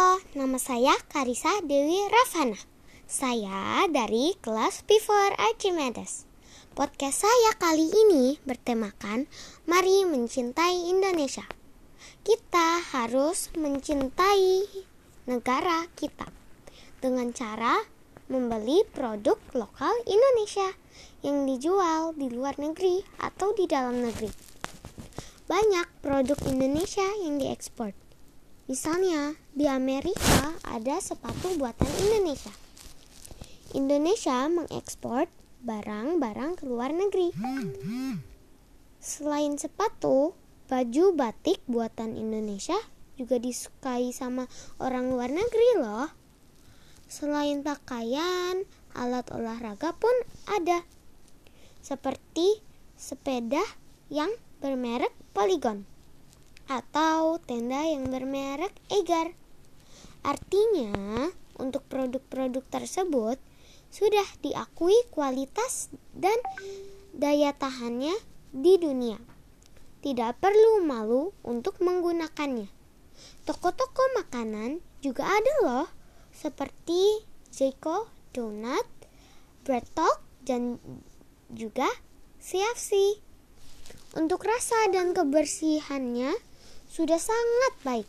Halo, nama saya Karisa Dewi Ravana. Saya dari kelas P4 Archimedes. Podcast saya kali ini bertemakan Mari Mencintai Indonesia. Kita harus mencintai negara kita dengan cara membeli produk lokal Indonesia yang dijual di luar negeri atau di dalam negeri. Banyak produk Indonesia yang diekspor Misalnya, di Amerika ada sepatu buatan Indonesia. Indonesia mengekspor barang-barang ke luar negeri. Selain sepatu, baju batik buatan Indonesia juga disukai sama orang luar negeri loh. Selain pakaian, alat olahraga pun ada. Seperti sepeda yang bermerek Polygon atau tenda yang bermerek Egar. Artinya, untuk produk-produk tersebut sudah diakui kualitas dan daya tahannya di dunia. Tidak perlu malu untuk menggunakannya. Toko-toko makanan juga ada loh, seperti Jeko, Donut, Bread Talk, dan juga CFC. Untuk rasa dan kebersihannya, sudah sangat baik.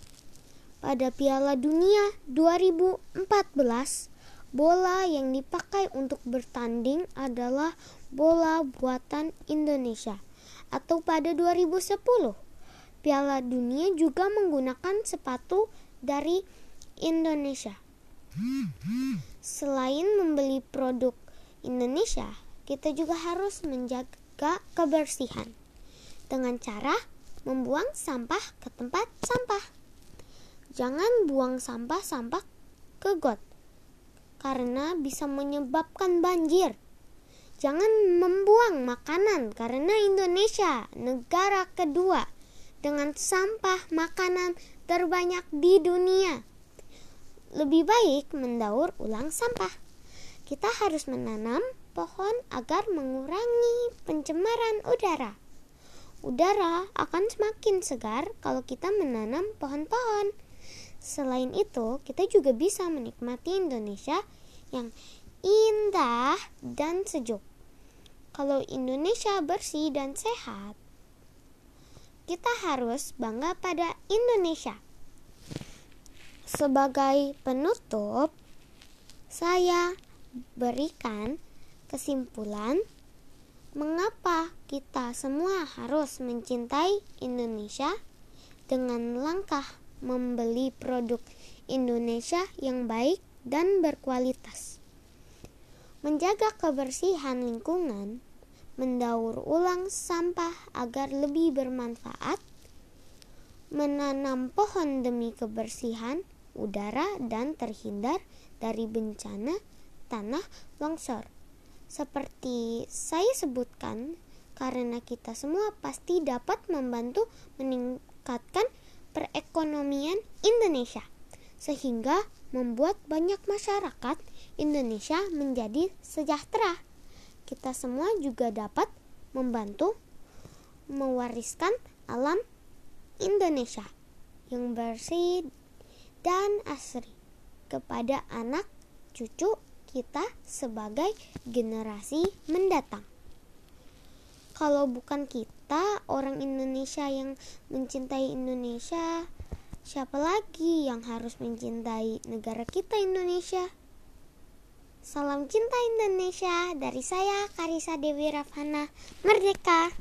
Pada Piala Dunia 2014, bola yang dipakai untuk bertanding adalah bola buatan Indonesia. Atau pada 2010, Piala Dunia juga menggunakan sepatu dari Indonesia. Selain membeli produk Indonesia, kita juga harus menjaga kebersihan dengan cara membuang sampah ke tempat sampah. Jangan buang sampah-sampah ke got karena bisa menyebabkan banjir. Jangan membuang makanan karena Indonesia negara kedua dengan sampah makanan terbanyak di dunia. Lebih baik mendaur ulang sampah. Kita harus menanam pohon agar mengurangi pencemaran udara. Udara akan semakin segar kalau kita menanam pohon-pohon. Selain itu, kita juga bisa menikmati Indonesia yang indah dan sejuk. Kalau Indonesia bersih dan sehat, kita harus bangga pada Indonesia. Sebagai penutup, saya berikan kesimpulan Mengapa kita semua harus mencintai Indonesia dengan langkah membeli produk Indonesia yang baik dan berkualitas? Menjaga kebersihan lingkungan, mendaur ulang sampah agar lebih bermanfaat, menanam pohon demi kebersihan udara dan terhindar dari bencana tanah longsor seperti saya sebutkan, karena kita semua pasti dapat membantu meningkatkan perekonomian Indonesia, sehingga membuat banyak masyarakat Indonesia menjadi sejahtera. Kita semua juga dapat membantu mewariskan alam Indonesia yang bersih dan asri kepada anak cucu kita sebagai generasi mendatang. Kalau bukan kita, orang Indonesia yang mencintai Indonesia, siapa lagi yang harus mencintai negara kita Indonesia? Salam cinta Indonesia dari saya Karisa Dewi Ravana Merdeka.